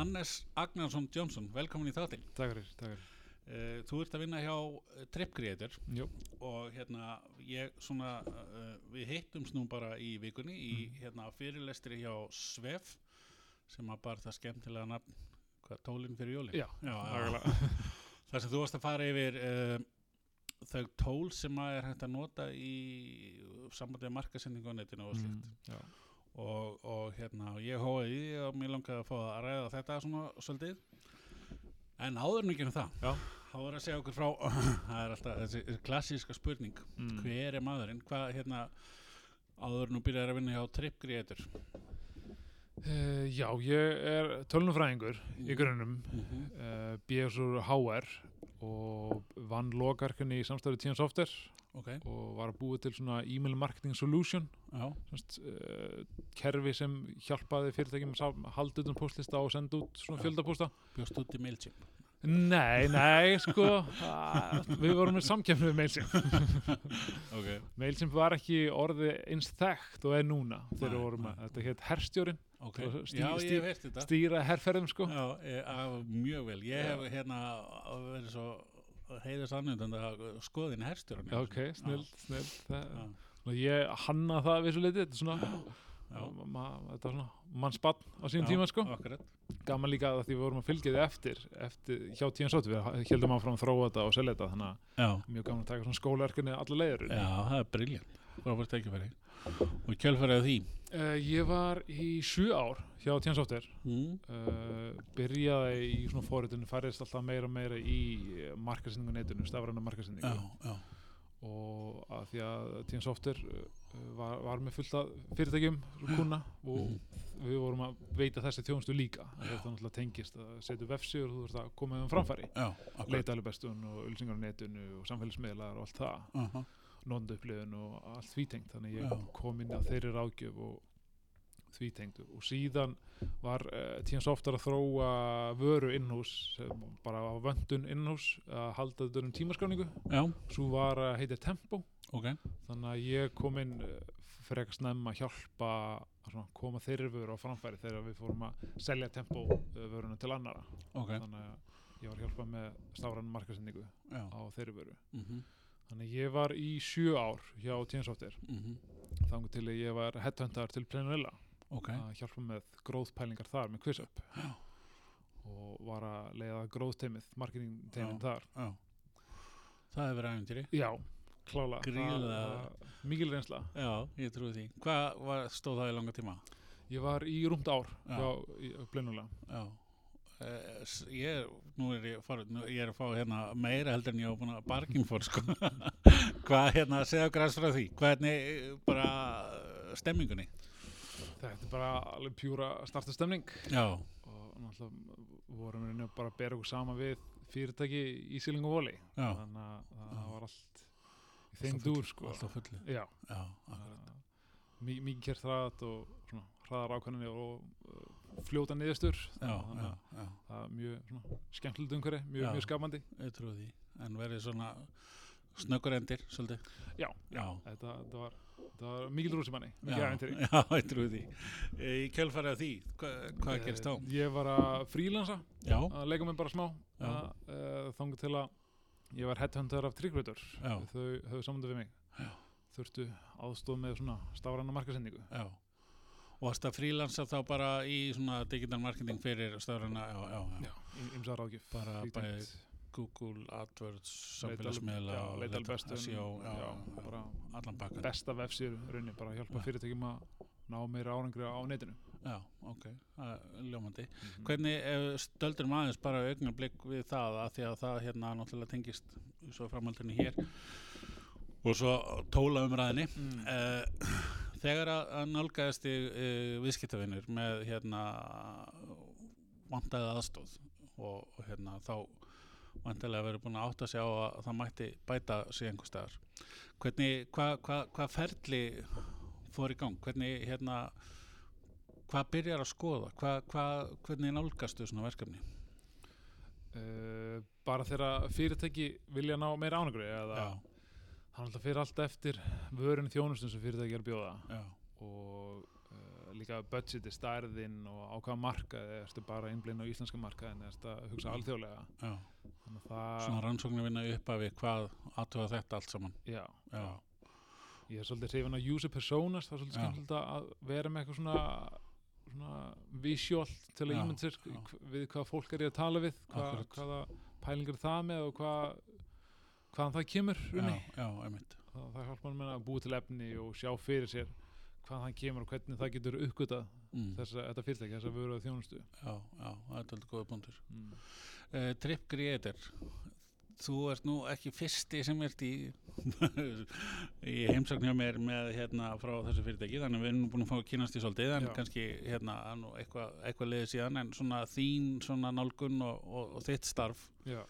Hannes Agnarsson Jónsson, velkomin í þáttinn. Takk fyrir, takk fyrir. Uh, þú ert að vinna hjá uh, Trip Creator Jú, og hérna ég svona, uh, við hittumst nú bara í vikunni í hérna fyrirlestri hjá Svef sem að bara það skemmtilega nafn, hvað, tólinn fyrir jóli? já, Já, þar sem þú varst að fara yfir uh, þau tól sem að er hægt að nota í sambandið markasendingu á netinu og slíkt. Mm, já. Og, og hérna ég hóði í og mér langaði að fá að ræða þetta svona svolítið. En áður en ekki um það Já. þá er að segja okkur frá það er alltaf þessi klassíska spurning. Mm. hver er maðurinn, hvað hérna áður nú byrjar að vinna hjá Trip Creator? Uh, já, ég er tölnufræðingur í grunnum, mm -hmm. uh, BS úr HR og vann lokarkunni í samstæðu Tíðan Software ok, og var að búa til svona e-mail marketing solution, semst, uh, kerfi sem hjálpaði fyrirtækjum að halda utan postlista og senda út svona Já. fjöldapósta. bjóst út í Mailchimp. Nei, nei, sko, uh, við vorum með samkefni við Mailchimp. ok, Mailchimp var ekki orðið eins þekkt og er núna þegar við vorum að, þetta heit herstjórin, ok. Svo stí- já, þetta. stýra herrferðum sko. já, e, að, mjög vel. Ég hef hérna verið svo heiðast annundandi að skoðin herstjórun Já, ok, snill, snill. Það, ég hanna það vissu leiti, þetta er svona, ma, er svona mannspann á Já, tíma sko. akkurat. Gaman líka að því við vorum að fylgja þið eftir, eftir hjá tíðan sáttu, við heldum að þróa þetta og selja þetta, þannig að mjög gaman að taka svona skólaerkinni alla leiður. já, það er briljant frábært tækifæri og kjölfærið af því? Uh, ég var í sjö ár hjá sáttu, mm. uh, byrjaði í svona fóritinu, færðist alltaf meira og meira í markasendingu netinu, stafræna markasendingu. Já, já, og að því að uh, var, var með fullt af fyrirtækjum kuna og Mhm. við vorum að veita þessi þjónustu líka. Þetta náttúrulega tengist að setja vefsíður og þú ert að koma um framfæri. Leita alveg bestun og ölsingar á netinu og samfélagsmiðlar og allt það. Aha, nóndaupplifun og allt því tengt þannig ég kom inn á þeirri ráðgjöf og því tengdu og síðan var uh, Team Software að þróa vöru innhús bara á vöndun innhús að halda þetta um tímaskráningu. Svo var að heita Tempo. Ok. Þannig að ég kom inn uh, frekar snemma að hjálpa að svona, koma þeirri vöru á framfæri þegar við fórum að selja tempo uh, vöruna til annara Ok, þannig að ég var að hjálpa með stafrann markasendingu á þeirri vöru. Mm þannig ég var í sjö ár hjá Tíðansóttir þannig til að ég var headhunter til Plenarilla Ok, að hjálpa með gróðpælingar þar með QuizUp Já. og var að leiða gróðteimið, marketing teimið Já. þar. já. Það hefur verið æfintýri já, klála mikil reynsla. Já, ég trúi því. Hvað var, stóð það í langa tíma? ég var í rúmt ár Já. hjá Plenarilla Já ég er, nú er ég farið, nú, ég er að fá hérna meira heldur en ég á búin að bargin fór sko. Hvað hérna, segja aðeins frá því. Hvernig eh, bara eh, stemmingunni Þetta er bara alveg pjúra startustemning já, og náttúrulega vorum við bara að bera okkur sama við fyrirtæki í Síling og Voli já, þannig að það Já. var allt þeim dúr sko. mikið kert hraðat og hraðar ákvæmni og uh, fljóta niðurstur. Það er mjög skemmtilegt umhverfi, mjög, Já. mjög skapandi. ég trúi því. En verið svona snöggur endir svolítið? Já, já, þetta, þetta var, var mikil rúsimanni, mikið æventýri já, ég trúi því. Eh, í kjölfarið af því, hva, hvað gerist þá? Eh, Ég var að frílansa að leika mig bara smá uh, þangu til að ég var headhunter af Tryggveitur. Þau höfðu samöndu við mig. Þurftu aðstóð með svona stafræna markasendingu já og varst að frílansa þá bara í svona digital marketing fyrir stöðurina já, já, já, já, ymsar ágjöf bara bæði. Google, AdWords, samfélagsmiðla já, og allan bakkan besta vefsir raunni, bara hjálpa Já. fyrirtækjum að ná meira árangri á netinu já, ok, ljómandi Mhm. hvernig ef stöldur maður bara augnablik við það að því að það hérna náttúrulega tengist svo framhaldinu hér og svo tóla umræðinni Mm. uh, þegar að, nálgæðast í uh, viðskiptavinnur með hérna vantaði aðstóð og, og hérna þá vantilega verið búin að átta sig á að það mætti bæta sig einhver staðar. Hvernig, hvað hva, hva ferli fór í gang, hvernig hérna hvað byrjar að skoða? Hva, hva, hvernig nálgastu svona verkefni? Uh, bara þegar fyrirtæki vilja ná meira árangri eða já, það er alltaf fyrir allt eftir vörun þjónustum sem fyrirtæki er bjóða. Já, og uh, líka budgeti stærðin og á hvaða markað erstu bara innblinn á íslenska markaðin erstu að hugsa Já. alþjóðlega það svona rannsóknir vinna upp af hvað aðtöða þetta allt saman? Já, já, ég er svolítið hrifin að user personas það er svolítið skemmtilegt að vera með eitthvað svona visual til að ímynda sér við hvað fólk er ég að tala við hva, hvaða pælingar það með og hvað hvaðan það kemur já, runni. já, einmitt það, það hjálpar mann að búa til efni og sjá fyrir sér hvaðan það kemur og hvernig það getur uppgötað mm. þessa, þetta fyrirtæki, þessa vöru og þjónustu já, já, það er alltaf góða punktur mm. uh, Trip Creator þú ert nú ekki fyrsti sem ert í í heimsókn hjá mér með hérna frá þessu fyrirtæki þannig að við erum nú búin að fá að kynast í svolítið en Já. kannski hérna eitthvað, eitthvað liðið síðan en svona þín svona nálgun og, og, og þitt starf Já.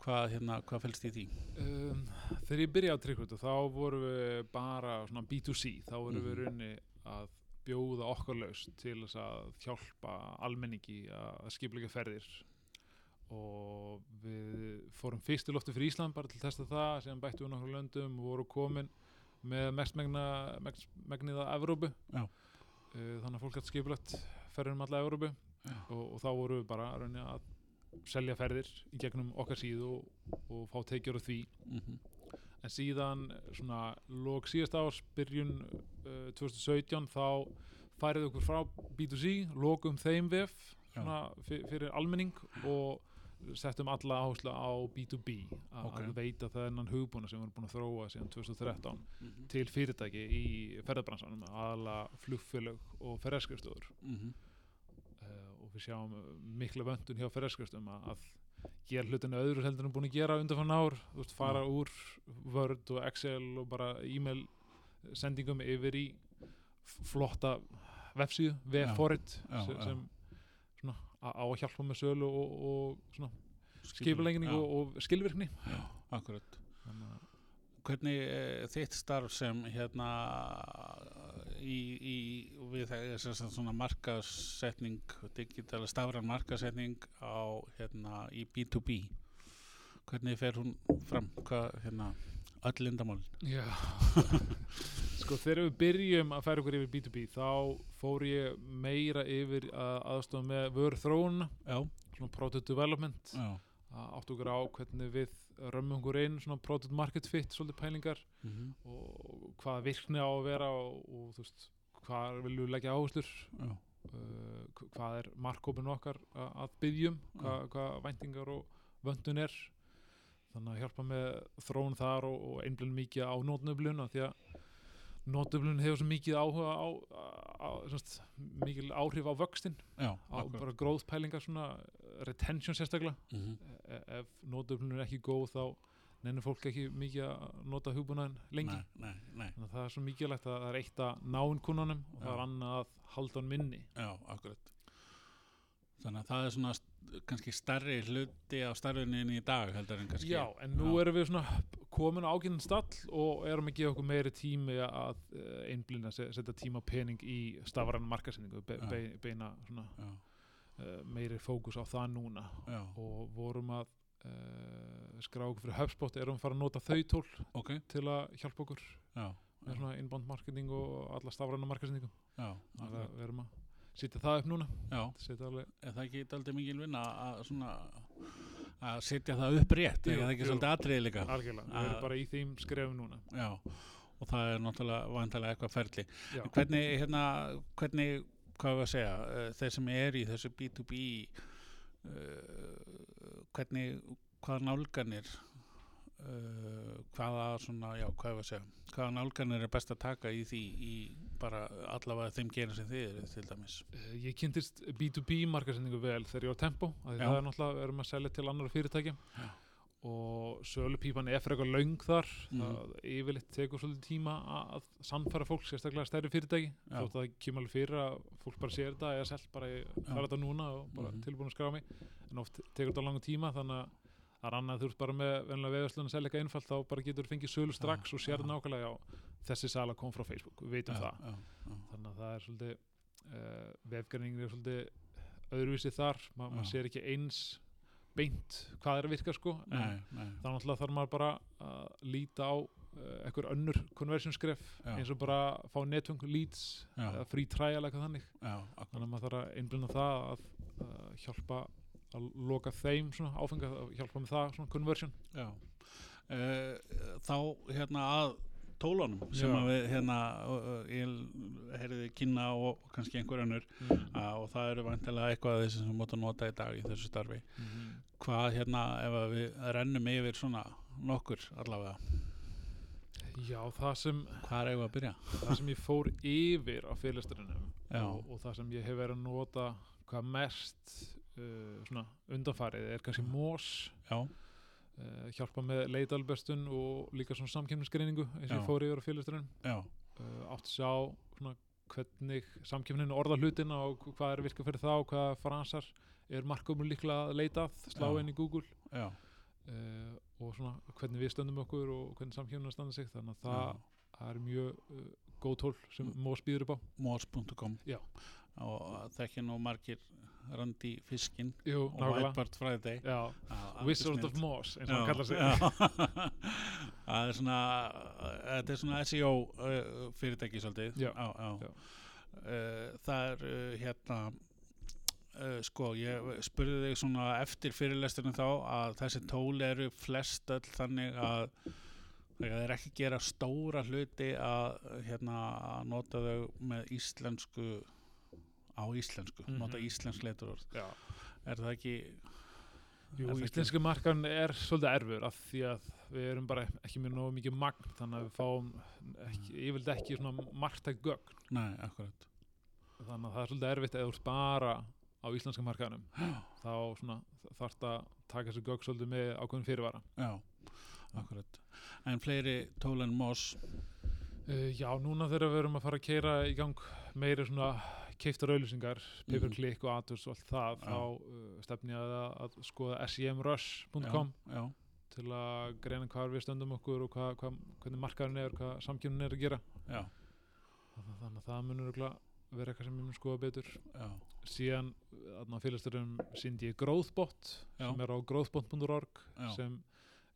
Hvað, hérna, hvað fælst í því? Um, þegar ég byrjaði á Tryggvöldu þá vorum við bara svona B2C þá vorum við Mhm. raunni að bjóða okkar laus til þess að hjálpa almenningi að skipleika ferðir og við fórum fyrst til lofti fyrir Ísland bara til að testa það sem bættum við nokkur löndum og vorum komin með mest megna mest megnið að Evrópu Já. Uh, þannig að fólk hætti skipulegt ferðir um alla Evrópu og, og þá vorum við bara raunni að selja ferðir í gegnum okkar síðu og, og fá teikjur á því. Mm en síðan svona lók síðast árs byrjun uh, 2017 þá færið okkur frá B2C lókum þeim vef svona, fyr, fyrir almenning og settum alla áherslu á B2B a- Ok. að veita þennan hugbúna sem við erum búin að þróa síðan 2013 -hmm. til fyrirtæki í ferðarbransanum aðala flugfélög og ferðarskriftofur Mm uh, og við sjáum uh, mikla vöndun hjá ferðarskristum að, að gera hlutinu öðru heldur en búin að gera undanfann ár. Þú veist, fara úr Word og Excel og bara e-mail sendingum yfir í flotta vefsíðu, vefforrit Já, sem, já. sem svona, á að hjálpa með sölu og, og svona skipulegning og, og skilvirkni. Akkurat. Þannig Hvernig uh, þitt starf sem hérna í, í við það sem sagt svona markasetning digitala stafran markasetning á hérna í B2B hvernig fer hún fram? Hvað hérna öll lindamál Já. Sko þegar við byrjum að færa okkur yfir B2B þá fór ég meira yfir að aðstofa með vöru þróun svona product development. Já átt okkur á hvernig við römmum okkur inn svona product market fit svolítið pælingar. Mm -hmm. og hvaða virkni á að vera og, og þú veist hvað viljum við leggja áherslur? Uh, hv- hvað er markkópin okkar að, byggjum hvað, hvað væntingar og vöndun er? Þannig að hjálpa með þróun þar og, og einblinn mikið á nótnöflun því að nótnöflun hefur svo mikið áhuga á, á, á mikil áhrif á vöxtin já á akkurat. bara gróðpælingar svona retention sérstaklega. Mhm. E- ef nótnöflun er ekki góð þá nennir fólk ekki mikið að nota hugbúnaðin lengi. Nei, nei, nei, þannig að það er svo mikilvægt að það er eitt að ná inn kunnunum og það Já. er annað að halda hann minni já, akkurat. Þannig að það er svona kannski stærri hluti á starfinni í dag heldur en kannski Já, en nú Já. erum við svona komin á ágæðin stall og erum að gefa okkur meiri tími að uh, einblina, setja tíma pening í stafræn markasendingu, be, be, beina svona, já, meiri fókus á það núna. Já, og vorum að uh, skrá okkur fyrir HubSpot, erum fara að nota þau tól ok. til að hjálpa okkur já, með svona inbound marketing og alla stafræna markasendingu já, þannig að við erum að setja það upp núna. Alveg, er það ekki aldrei mikil vinna að svona að setja það upp rétt? Jú, er það ekki jú. svolítið atriði líka? Algjörlega, við erum bara í þeim skrefum núna. Já, og það er náttúrulega vantarlega eitthvað ferli. Hvernig, hérna, hvernig hvað við að segja, uh, þeir sem er í þessu B2B uh, hvernig hvaða nálganir uh, hvaða svona, já, hvað við að segja hvaða nálganir er best að taka í því í bara allavega þeim gerin sem þið eru til dæmis? Eh, Ég kynntist B2B markasendingu vel þegar ég var Tempo það er náttúrulega, erum að selja til annara fyrirtækja Já. Og sölupípan er fyrir eitthvað löng þar Mhm. það yfirleitt tekur svolítið tíma að- sannfæra fólk, sérstaklega stærri fyrirtæki Já. þótt að það kemur alveg fyrir að fólk bara sér þetta eða selt bara í fara þetta núna og bara Mhm. tilbúin að skrá mig en oft tekur þetta langa tíma þannig að það er annað ert bara með venlega veðurslun að selja eitthvað einfalt þá bara getur þú fengið sölu strax Já, og sér já. nákvæmlega já, þessi sala kom frá Facebook, við veitum það þannig að það er svolítið uh, vefgreining er svolítið öðruvísi þar, Ma, maður sér ekki eins beint hvað er að virka sko en Nei, nei. þá náttúrulega þarf maður bara að líta á uh, einhver önnur conversion skref Já. eins og bara fá netfung leads eða free trial eitthvað þannig. Já, þannig að maður þarf að einblina það að uh, hjálpa að loka þeim svona áfenga, að hjálpa með það svona conversion. Já. Uh, þá hérna að tólunum sem Já. að við hérna heyrði kynna og, og kannski einhver önnur mm. og það eru vantilega eitthvað af þessi sem móta nota í dag í þessu starfi -hmm. hvað hérna ef að við rennum yfir svona nokkur allavega Já, það sem, hvað er eigum að byrja? það sem ég fór yfir á fyrirlesturinnum og, og það sem ég hef verið að nota hvað mest uh, svona undanfarið er kannski MOS Já, uh, hjálpa með leitalbestun og líka svona samkjöfnisgreiningu eins og ég fór yfir á já, uh, átt að sjá svona hvernig samkjöfnin orða hlutina og hvað er virka fyrir þá, hvaða fransar er markumur líklega að leita slá Já. inn í Google. Já, uh, og svona hvernig við stöndum okkur og hvernig samkjöfnin standa sig þannig að það, það er mjög góð tól sem. MOS býður upp á. Mos.com Já. og þekki nú margir Randi Fiskin Jú, og nákvæmlega. Whitebird Wizard of Moss eins og hann kallar sig það er svona þetta er svona SEO uh, fyrirtæki svolítið Já, já, já. já. Uh, það er uh, hérna uh, sko ég spurði þig svona eftir fyrirlesturinn þá að þessi tól eru flest öll þannig að það er ekki gera stóra hluti að hérna að nota þau með íslensku á íslensku, Mhm. nota íslensk leiturorð Já. er það ekki Jú, það íslenski markan er svolítið erfur af því að við erum bara ekki með nógu mikið magn þannig að við fáum ekki, ég vildi ekki svona marktæk gögn. Nei, akkurat. Þannig að það er svolítið erfitt eða ert bara á íslenska markanum þá svona þarf að taka þessu gögn svolítið með ákveðin fyrirvara. Já, akkurat. En fleiri tól en MOS uh, Já, núna þegar við erum að fara að keira í gang meiri svona keiftar auðlýsingar, pay per Mhm. click og AdWords og allt það, þá uh, stefni ég að, að skoða semrush.com til að greina hvað við stöndum okkur og hvað, hvað, hvernig markaðurinn er, hvað samkjöfnin er að gera. Já, Þannig að- það munur vera eitthvað sem ég mun skoða betur. Já, síðan fyrirsturum síndi ég Growthbot Já. sem er á growthbot.org sem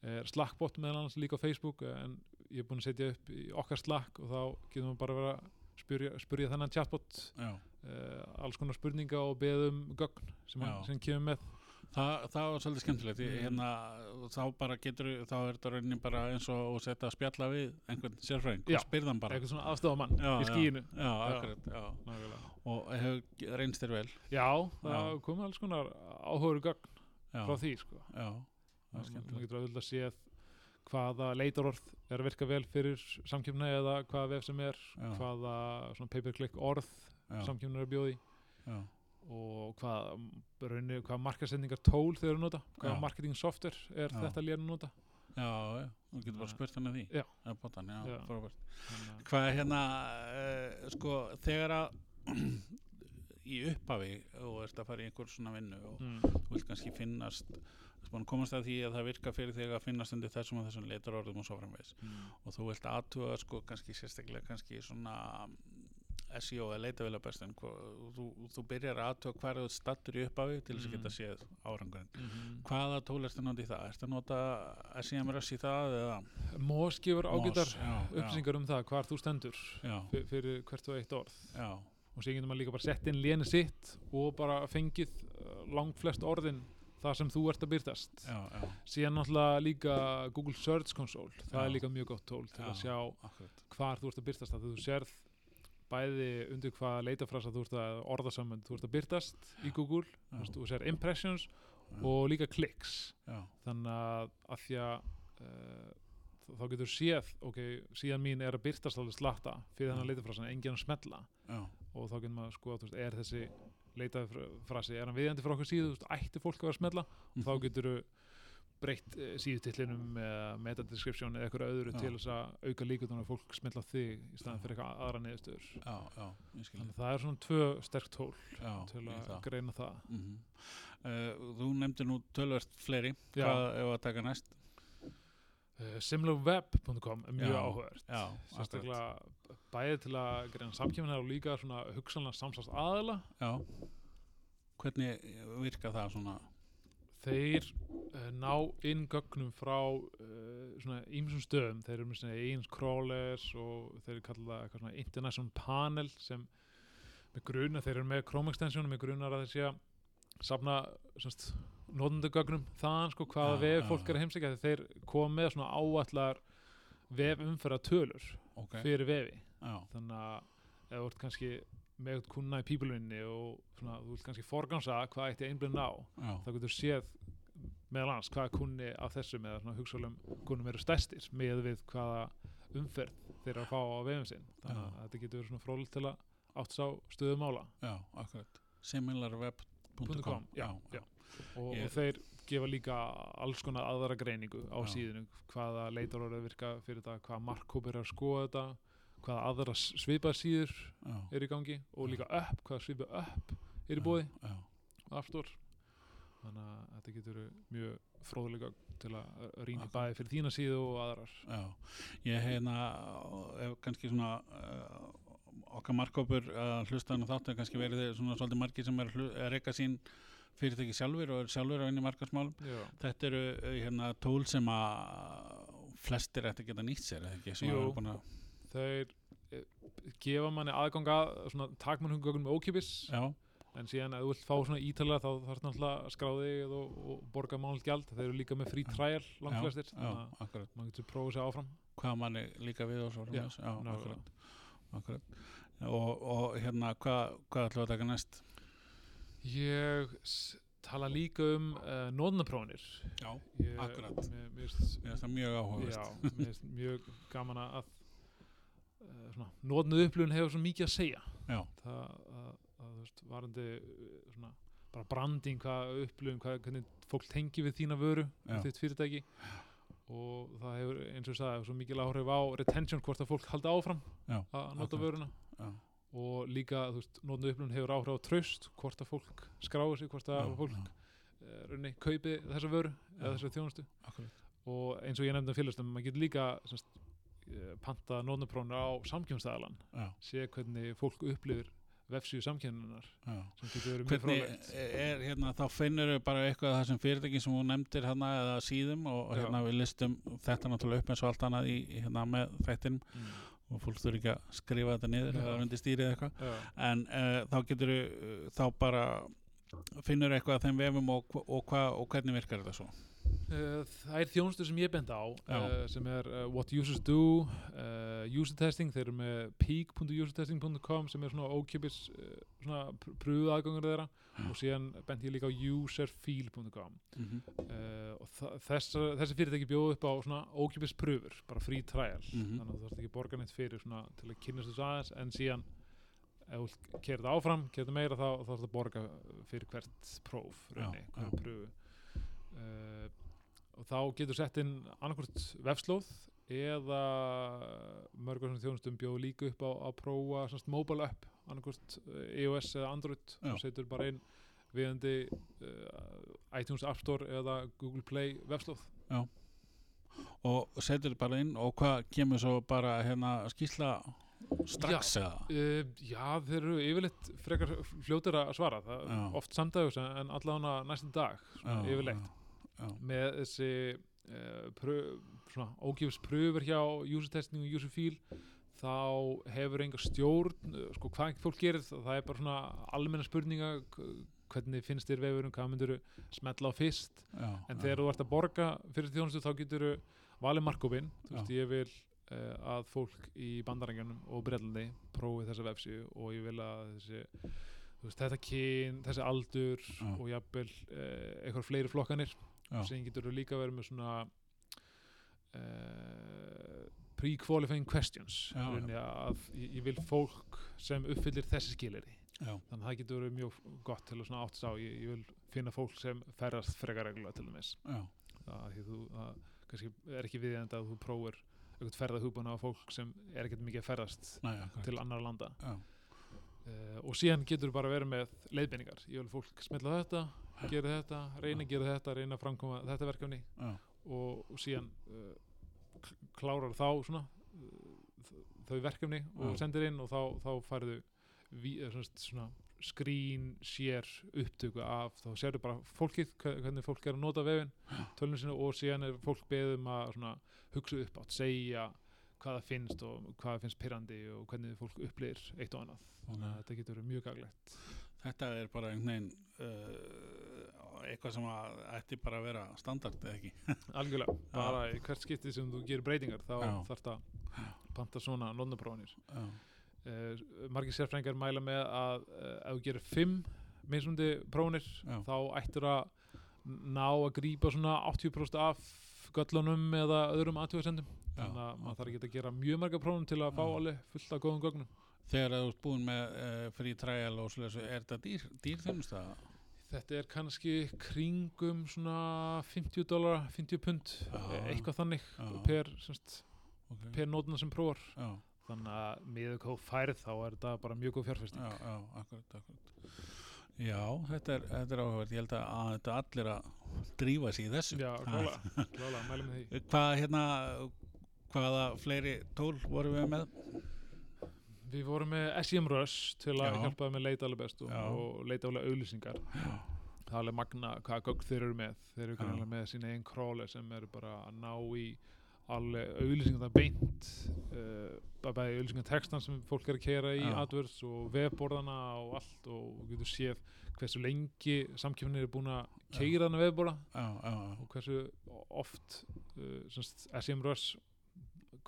er Slackbot meðal annars líka á Facebook en ég er búinn að setja upp í okkar Slack og þá getum við bara verið að spyrja, spyrja þennan chatbot já. uh, alls konar spurninga og beðum gögn sem, hann, Já. sem kemur með Þa, það var svolítið skemmtilegt Mm. hérna, þá bara getur þá er þetta rauninni bara eins og að setja að spjalla við einhvern sérfræðing Já. og spyrðan bara eitthvað svona aðstofamann Já, í já. skíinu já, akkurat, já. Og hefur reynst þér vel Já, það Já. komið alls konar áhugur gögn já, frá því sko. já, það er skemmtilegt getur auðvitað séð hvaða leitarorð er að virka vel fyrir samkjöfna eða hvaða vef sem er Já. hvaða svona pay-per-click orð samkjöfna er að bjóði já, og hvað, raunni, hvað markasendingar tól þeir eru að nota, hvaða marketing software er Já. þetta lér að nota. Já, þú getur bara spurt hann að því. Eða botan, að- hvað er hérna uh, sko, þegar að í upphafi og ert að fara í einhver svona vinnu og mm, þú vilt kannski finnast búin að komast að því að það virka fyrir þig að finnast undir þessum og þessum leitarorðum og svo framvegis. Mm, og þú vilt aðtuga sko kannski sérstaklega kannski svona SEO eða leitavélabestin þú, þú byrjar að aðtuga hvar þú stattur í upphafi til þess að geta Mm. séð árangurinn. Mm, hvaða tól ertu að nota í það? Ertu að nota SEMRS í það eða? Mós gefur já, upplýsingar um það hvar þú stendur fyrir hvert og eitt orð. Já, og síðan getur maður líka bara sett inn léni sitt og bara fengið uh, langt flest orðin það sem þú ert að byrtast já, já, síðan náttúrulega líka Google Search Console það Já. er líka mjög gott tól til Já. að sjá akkurat. hvar þú ert að byrtast það þú sérð bæði undir hvaða leitafrasa þú ert að orðasamönd þú ert að byrtast í Google veist, þú sér impressions og líka clicks já, þannig að, að því að uh, þá getur séð ok, síðan mín er að byrtast alveg slatta fyrir þennan leitafrasan, enginn að smella. Já, og þá getur maður sko að er þessi leitafrasi, er hann viðjandi frá okkur síðu þú veist, ætti fólk að vera að smella Mhm. þá getur þú breytt uh, síðutitlinum eða metadescription eða eitthvað öðru Já. til þess að auka líkutunum að fólk smella á þig í staðan fyrir eitthvað aðra neðstöður þannig að það er svona tvö sterk tól já, til að það. greina það Mhm. Uh, þú nefndir nú tölvert fleiri hvað ef að taka næst uh, similarweb.com er mjög áhugavert. sérstaklega bæði til að greina samkjöfnir og líka svona hugsanlega samsast aðila já. Hvernig virka það svona? Þeir uh, ná inn gögnum frá uh, svona ímsum stöðum. Þeir eru með svona eins crawlers og þeir kalla það eitthvað svona international panel sem með gruna, þeir eru með Chrome extension með grunar að þeir sé að safna semst notendagögnum þaðan sko hvaða Já, vef fólk er að heimsækja þegar þeir kom með svona áallar vef umfæra tölur ok, fyrir vefi. Já, þannig að ef þú ert kannski með eitthvað kunna í pípulunni og svona, þú vilt kannski forgansa hvað eitt ég einblinn á þá getur séð meðal annars hvaða kunni af þessum eða hugsalum kunnum eru stærstir með við hvaða umferð þeir að fá á vefum sinn. Þannig að þetta getur verið svona frólikt til að átt sá stöðu mála. Já, akkurat. Similarweb.com .com, já, já. Og, Ég- og þeir gefa líka alls konar aðra greiningu á Já. síðinu. Hvaða leitarorðið virka fyrir þetta hvaða markkóp er að skoða þetta hvaða aðra svipað síður já, er í gangi og líka upp, hvaða svipað upp er í bóði aftur þannig að þetta getur mjög fróðulega til að rýna bæði fyrir þína síðu og aðrar. Já. Ég heina ef kannski svona uh, okkar markkópur að hlusta hann þáttu kannski verið þeir svona svolítið margir sem er að reyka sín fyrirtæki sjálfur og er sjálfur að vinna í markarsmálum þetta eru uh, hérna tól sem að flestir ætti að geta nýtt sér eða ekki, að þeir eh, gefa manni aðganga með ókipis já, en síðan ef þú vilt fá svona ítalega þá þarf náttúrulega að skrá þig og, og borga mánalt gjald þeir eru líka með frí trial langflestir já, þannig að maður getur prófið sér áfram. Hvað manni líka við og svo Já, akkurat, akkurat. Og, og hérna hvað hva ætlum við að taka næst ég tala líka um uh, nóðnaprónir já, Ég- Akkurat. mér, mér er það mjög áhugavert. Já, mér finnst mjög gaman að uh, svona, nótnuð upplifun hefur svo mikið að segja. Já, það að, að veist, varandi uh, svona, bara branding, hvað upplifun hvað, hvernig fólk tengi við þína vöru við þitt fyrirtæki. Og það hefur eins og ég sagði svo mikið áhrif á retention hvort að fólk haldi áfram Já, að nota akkurat. vöruna. Já, og líka, þú veist, nótnuð upplifun hefur áhrif á traust hvort að fólk skráir sig hvort að já, fólk já, uh, raunni, kaupi þessa vöru eða þessa þjónustu. akkurat. Og eins og ég nefndi um félagstum maður getur líka semst, eh, panta nótnaprónur á samkjöfnstæðalan sé hvernig fólk upplifir vefsíðu samkjöfnunar sem getur verið mjög hvernig frólægt er hérna þá finnur við bara eitthvað af þessum fyrirtæki sem hún nefndir hérna eða síðum og og hérna við listum þetta náttúrulega upp eins og allt annað í í hérna með þættinum. Mm. Og fólk þurfi ekki að skrifa þetta niður eða undir stýrið eða eitthvað en uh, þá getur uh, þá bara finnur eitthvað af þeim vefum og, og, hva, og hvernig virkar þetta svo? Eh, það er þjónustu sem ég bend á uh, sem er uh, What Users Do uh, User Testing, þeir eru með peak.usertesting.com sem er svona ókipis uh, svona pröfuð aðgangur þeirra Já. og síðan bent ég líka á userfeel.com mm -hmm. og þess, þessi fyrirtæki bjóðu upp á svona ókipis pröfur, bara free trial Mhm. þannig að þú þarfst ekki að borga neitt fyrir svona, til að kynast þessu aðeins en síðan ef þú kerði það áfram, kerði meira þá þarfst að borga fyrir hvert próf hverja já. pröfu og þá getur sett inn annarkvort vefslóð eða mörgur sem þjónustum bjóðu líka upp á að prófa svona mobile app, annarkvort iOS eða Android, Já. þú setur bara inn viðandi uh, iTunes App Store eða Google Play vefslóð. Og setur bara inn og hvað kemur svo bara hérna skýsla strax eða? Uh, já, þeir eru yfirleitt frekar fljótir að svara. Það, Já. oft samdægus en, en allavega næstum dag svona, Já, yfirleitt. já, já, með þessi uh, pröf, svona, ógifis pröfur hjá user testing og user feel þá hefur enga stjórn uh, sko, hvað fólk gerir, það er bara svona almenna spurninga hvernig finnst þér vefurinn, hvað myndir smetla á fyrst já, en já. þegar þú ert að borga fyrir þjónustu þá getur þú valið markopinn þú veist Já. ég vil uh, að fólk í bandarækjanum og Breitlandi prófi þessa vefsíu og ég vil að þessi veist, þetta kyn, þessi aldur Já. og jafnvel uh, eitthvað fleiri flokkanir Já. Sem getur líka verið með svona uh, pre-qualifying questions Já, já. Að ég, ég vil fólk sem uppfyllir þessi skileri já, þannig að það getur verið mjög gott til að svona átt sá ég, ég vil finna fólk sem ferðast frekar reglulega til dæmis. Já, að því þú það kannski er ekki viðjandi að þú prófir eitthvað ferðahúbana á fólk sem er ekkert mikið að ferðast akkurat. til annar landa. Uh, og síðan getur þú bara verið með leiðbeiningar. Ég vil fólk smetla þetta, gera þetta reyna að gera þetta, reyna að framkoma þetta verkefni og, og síðan uh, klárar þá svona uh, þau verkefni og sendir inn og þá, þá færðu eh, skrín sér upptöku af þá sérðu bara fólkið, hve- hvernig fólk er að nota vefin, tölunum sinni og síðan er fólk beðum að svona, hugsa upp átt, segja hvað það finnst og hvað það finnst pyrrandi og hvernig fólk upplýðir eitt og annað. Þannig að þetta getur verið mjög gaglegt. Þetta er bara einhvern veginn uh, eitthvað sem að ætti bara að vera standard eða ekki. Algjörlega, bara í hvert skipti sem þú gerir breytingar þá þarf það panta svona notnaprófanir. Já, Uh, margir sérfræðingar mæla með að uh, ef þú gerir fimm mismundi prófanir þá ættir að ná að grípa svona 80% af göllunum eða öðrum aðtjóðsendum þannig að maður þarf ekki að gera mjög marga prófum til að fá alveg fullt af góðum gögnum. Þegar þú ert búin með uh, free trial og svoleiðis, er þetta dýr, dýrþjónusta? Þetta er kannski kringum svona 50 dólar 50 pund, Já. eitthvað þannig Já. per, semst, Okay. per nótuna sem prófar Já, þannig að miður hvað færð þá er þetta bara mjög góð fjárfesting já, já, akkurat, akkurat. Já, þetta er, þetta er áhugavert. Ég held að, að þetta allir að drífa sig í þessu. Já, klálega, klálega, mælum því Hvað, hérna, hvaða fleiri tól vorum við með? Við vorum með SEM Rush til að Já. hjálpa með leita alveg best og, og leita alveg auðlýsingar það er alveg magna hvaða gögn þeir eru með þeir eru Já. kannilega með sína einn króli sem eru bara að ná í alveg auðlýsingar það beint uh, bara bæði auðlýsingar textan sem fólk er að kera í. AdWords og vefborðana og allt og getur séð hversu lengi samkjöfnir er búin að keira þarna vefborða og hversu oft uh, semst, SM Rush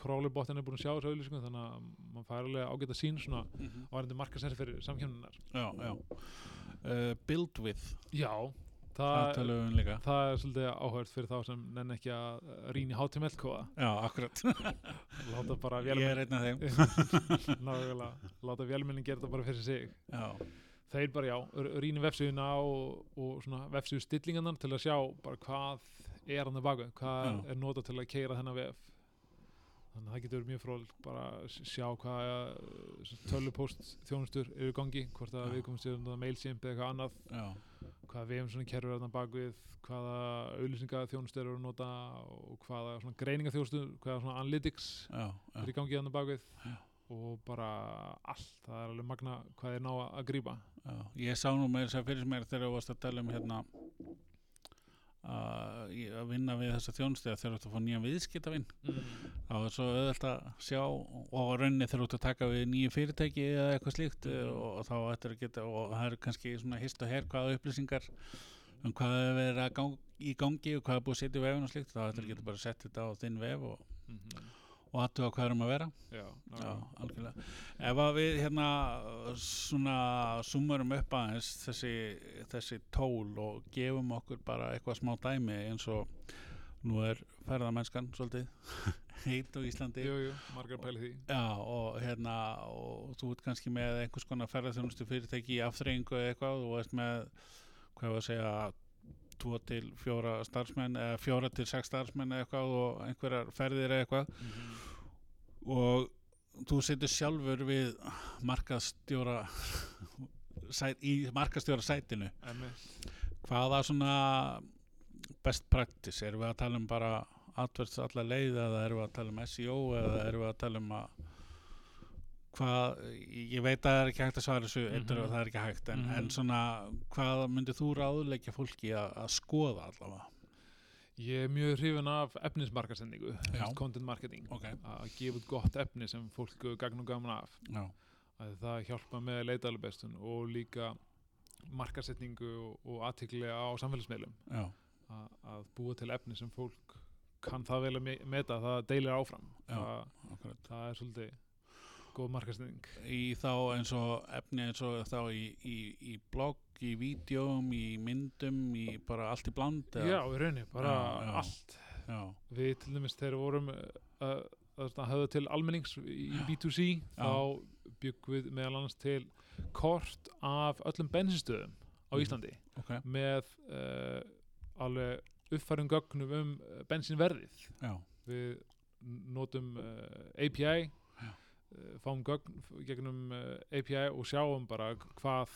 crawlerbottin er búin að sjá þessu auðlýsingum þannig að maður fær alveg ágæta sín svona Mhm. varandi markasæri fyrir samkjöfnunar Já, já. Uh, build with, Já, það það, um það er svolítið áhört fyrir þá sem nenn ekki að rýna í HTML kóða Já, akkurat. láta bara Ég er einn af þeim. náðulega, láta vélmennin gera þetta bara fyrir sig Já, þeir bara já, rýna vefsíðuna og, og svona vefsíðu stillingarnar til að sjá bara hvað er hann að baka hvað Já. er notað til að keira þennan vef þannig að það getur mjög fróð bara að sjá hvað uh, tölupóst þjónustur eru í gangi hvort að við komum sér um mailsimp eða eitthvað annað. Já, hvaða vefum svona kerfur er þarna bakvið hvaða auðlýsinga þjónustur eru að nota og hvaða svona greininga þjónustur hvaða svona analytics já, já. er í gangi þarna bakvið Já. og bara allt, það er alveg magna hvað er ná að að Já, ég sá nú með þess að fyrir mér þegar þú varst að tala um hérna að að vinna við þessa þjónustega þegar þú ert að fá nýjan viðskiptavinn mm. Þá er svo auðvelt að sjá og rauninni ert að taka við nýju fyrirtæki eða eitthvað slíkt Mhm. og, og þá ættir að geta og það eru kannski svona hist og her hvaða upplýsingar um hvað er verið að gang, í gangi og hvað er búið að setja í vefin og slíkt þá ættir að Mhm. geta bara sett þetta á þinn vef og, Mm og aðtuga hvað er um að vera Já, Já, já. algjörlega. Ef að við hérna svona sumurum upp aðeins þessi, þessi tól og gefum okkur bara eitthvað smá dæmi eins og nú er ferðamennskan svolítið heit á Íslandi. Jú, jú, margar pæli því Já, og hérna og þú ert kannski með einhvers konar ferðarþjónustu fyrirtæki í afþreyingu eða eitthvað og ert með, hvað var að segja tvo til fjóra starfsmenn eða fjóra til sex starfsmenn eða eitthvað og einhverjar ferðir eða eitthvað og þú setur sjálfur við markastjóra sæt, í markastjóra sætinu Einmitt. hvaða svona best practice, erum við að tala um bara atverðs alla leið eða erum við að tala um SEO eða erum við að tala um að hvað, ég veit að það er ekki hægt að svara þessu mm Mhm. það er ekki hægt, en, Mhm. en svona hvað myndið þú ráðleggja fólki að, að skoða allavega? Ég er mjög hrifin af efnismarkasendingu content marketing. Ok, að gefa út gott efni sem fólk gagn og gaman af. Það hjálpa með leitalabestun og líka markasetningu og, og aðtikli á samfélagsmeilum að búa til efni sem fólk kann það vel að me- meta, það deilir áfram. Já. það, það er svolítið góð markasetning í þá eins og efni eins og þá í, í, í blogg, í vídjóm, í myndum, í bara allt í bland Já, í rauninni, bara Já, allt. Já, Við til dæmis þegar vorum uh, að höfða til almennings í B2C þá byggum við meðal annars til kort af öllum bensinstöðum á Mhm. Íslandi ok, með uh, alveg uppfærum gögnum um uh, bensinverðið já, við notum uh, API Já. uh, fáum gögn gegnum uh, API og sjáum bara hvað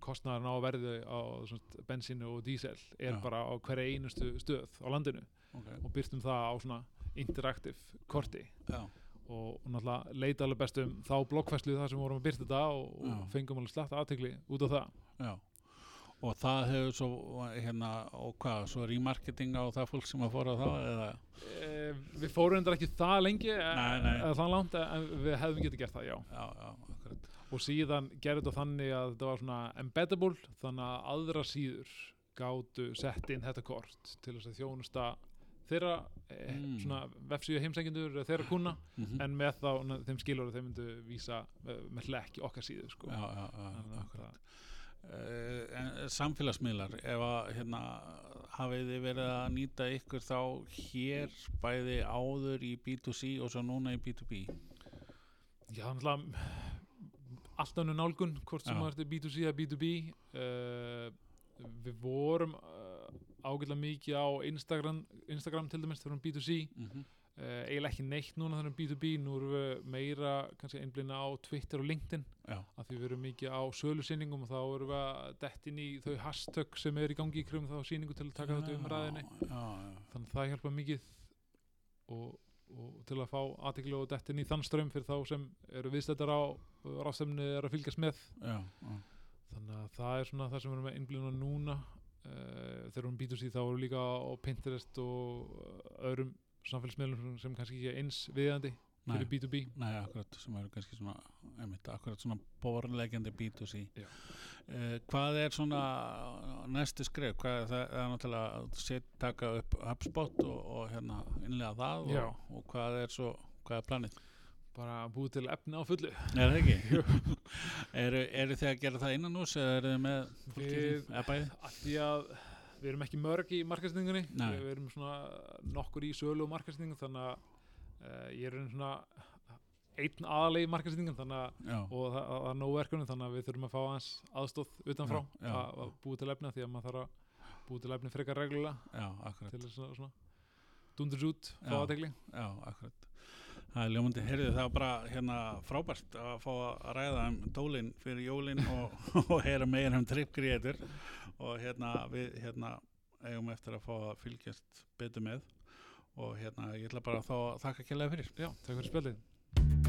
kostnaðarinn á verði á svona, bensínu og dísel er Já. bara á hverja einustu stöð á landinu ok. og byrtum það á svona interaktiv korti. Já, og náttúrulega leita alveg best um þá blokkfæslu þar sem vorum að byrta þetta og, og fengum alveg slatt aðtegli út á það og það hefur svo hérna og hvað, svo remarketing á það fólk sem að fóra það eða e, Við fórum endur ekki það lengi e- Nei, nei. eða það langt en við hefðum getið gert það, já já, já, og síðan gerði þetta þannig að þetta var svona embeddable þannig að aðra síður gátu sett inn þetta kort til þess að þjónusta þeirra eh, Mm. svona vefsíðu heimsengjundur þeirra kuna mm en með þá þeim skilur að þeim myndu vísa með, með hlekk í okkar síðu sko. já, já, já, akkurat Uh, samfélagsmiðlar ef að hérna hafið þið verið að nýta ykkur þá hér bæði áður í B2C og svo núna í B2B Já, náttúrulega alltaf önnu nálgun hvort sem það er B2C eða B2B uh, við vorum uh, ágætlega mikið á Instagram, Instagram til dæmis þegar við erum B2C mm -hmm. uh, eiginlega ekki neitt núna erum B2B nú erum við meira kannski einblina á Twitter og LinkedIn. Já, af því við erum mikið á sölusynningum og þá erum við að dett inn í þau hashtag sem er í gangi í krum þá sýningu til að taka þetta um ræðinni já, já, þannig að það hjálpa mikið og, og til að fá aðtekli og dett inn í þann strömm fyrir þá sem eru viðstættar á ráðstefni er að fylgjast með. Já, já, þannig að það er svona það sem við erum að innblina núna. Uh, þegar við erum B2C þá erum við líka á Pinterest og öðrum samfélagsmiðlum sem kannski ekki er eins viðandi Nei. fyrir B2B Nei, akkurat, sem eru kannski svona einmitt, akkurat svona borlegjandi B2C Já. uh, Hvað er svona næstu skref, hvað er það það er náttúrulega að set, taka upp HubSpot og, og hérna innlega það og, og hvað er svo, hvað er planið? bara búið til efni á fullu Er það ekki? eru, eru þið að gera það innan hús eða eru þið með fólki eða bæði? því að við erum ekki mörg í markastingunni Nei. við, við erum svona nokkur í sölu og markastingun þannig að uh, ég er svona einn aðalegi í markastingun þannig að Já, og það, er nóg verkunum þannig að við þurfum að fá aðeins aðstóð utanfrá Já, já. að, að búið til efni af því að maður þarf að búið til efni frekar reglulega til þess að svona dundurs út, fá Já. akkurat Það er ljómandi, heyrðu það var bara hérna frábært að fá að ræða um tólin fyrir jólin og, og heyra meira um Trip Creator og hérna við hérna eigum eftir að fá að fylgjast betur með. Og hérna ég ætla bara að þá að þakka kjærlega fyrir. Já, takk fyrir spjaldið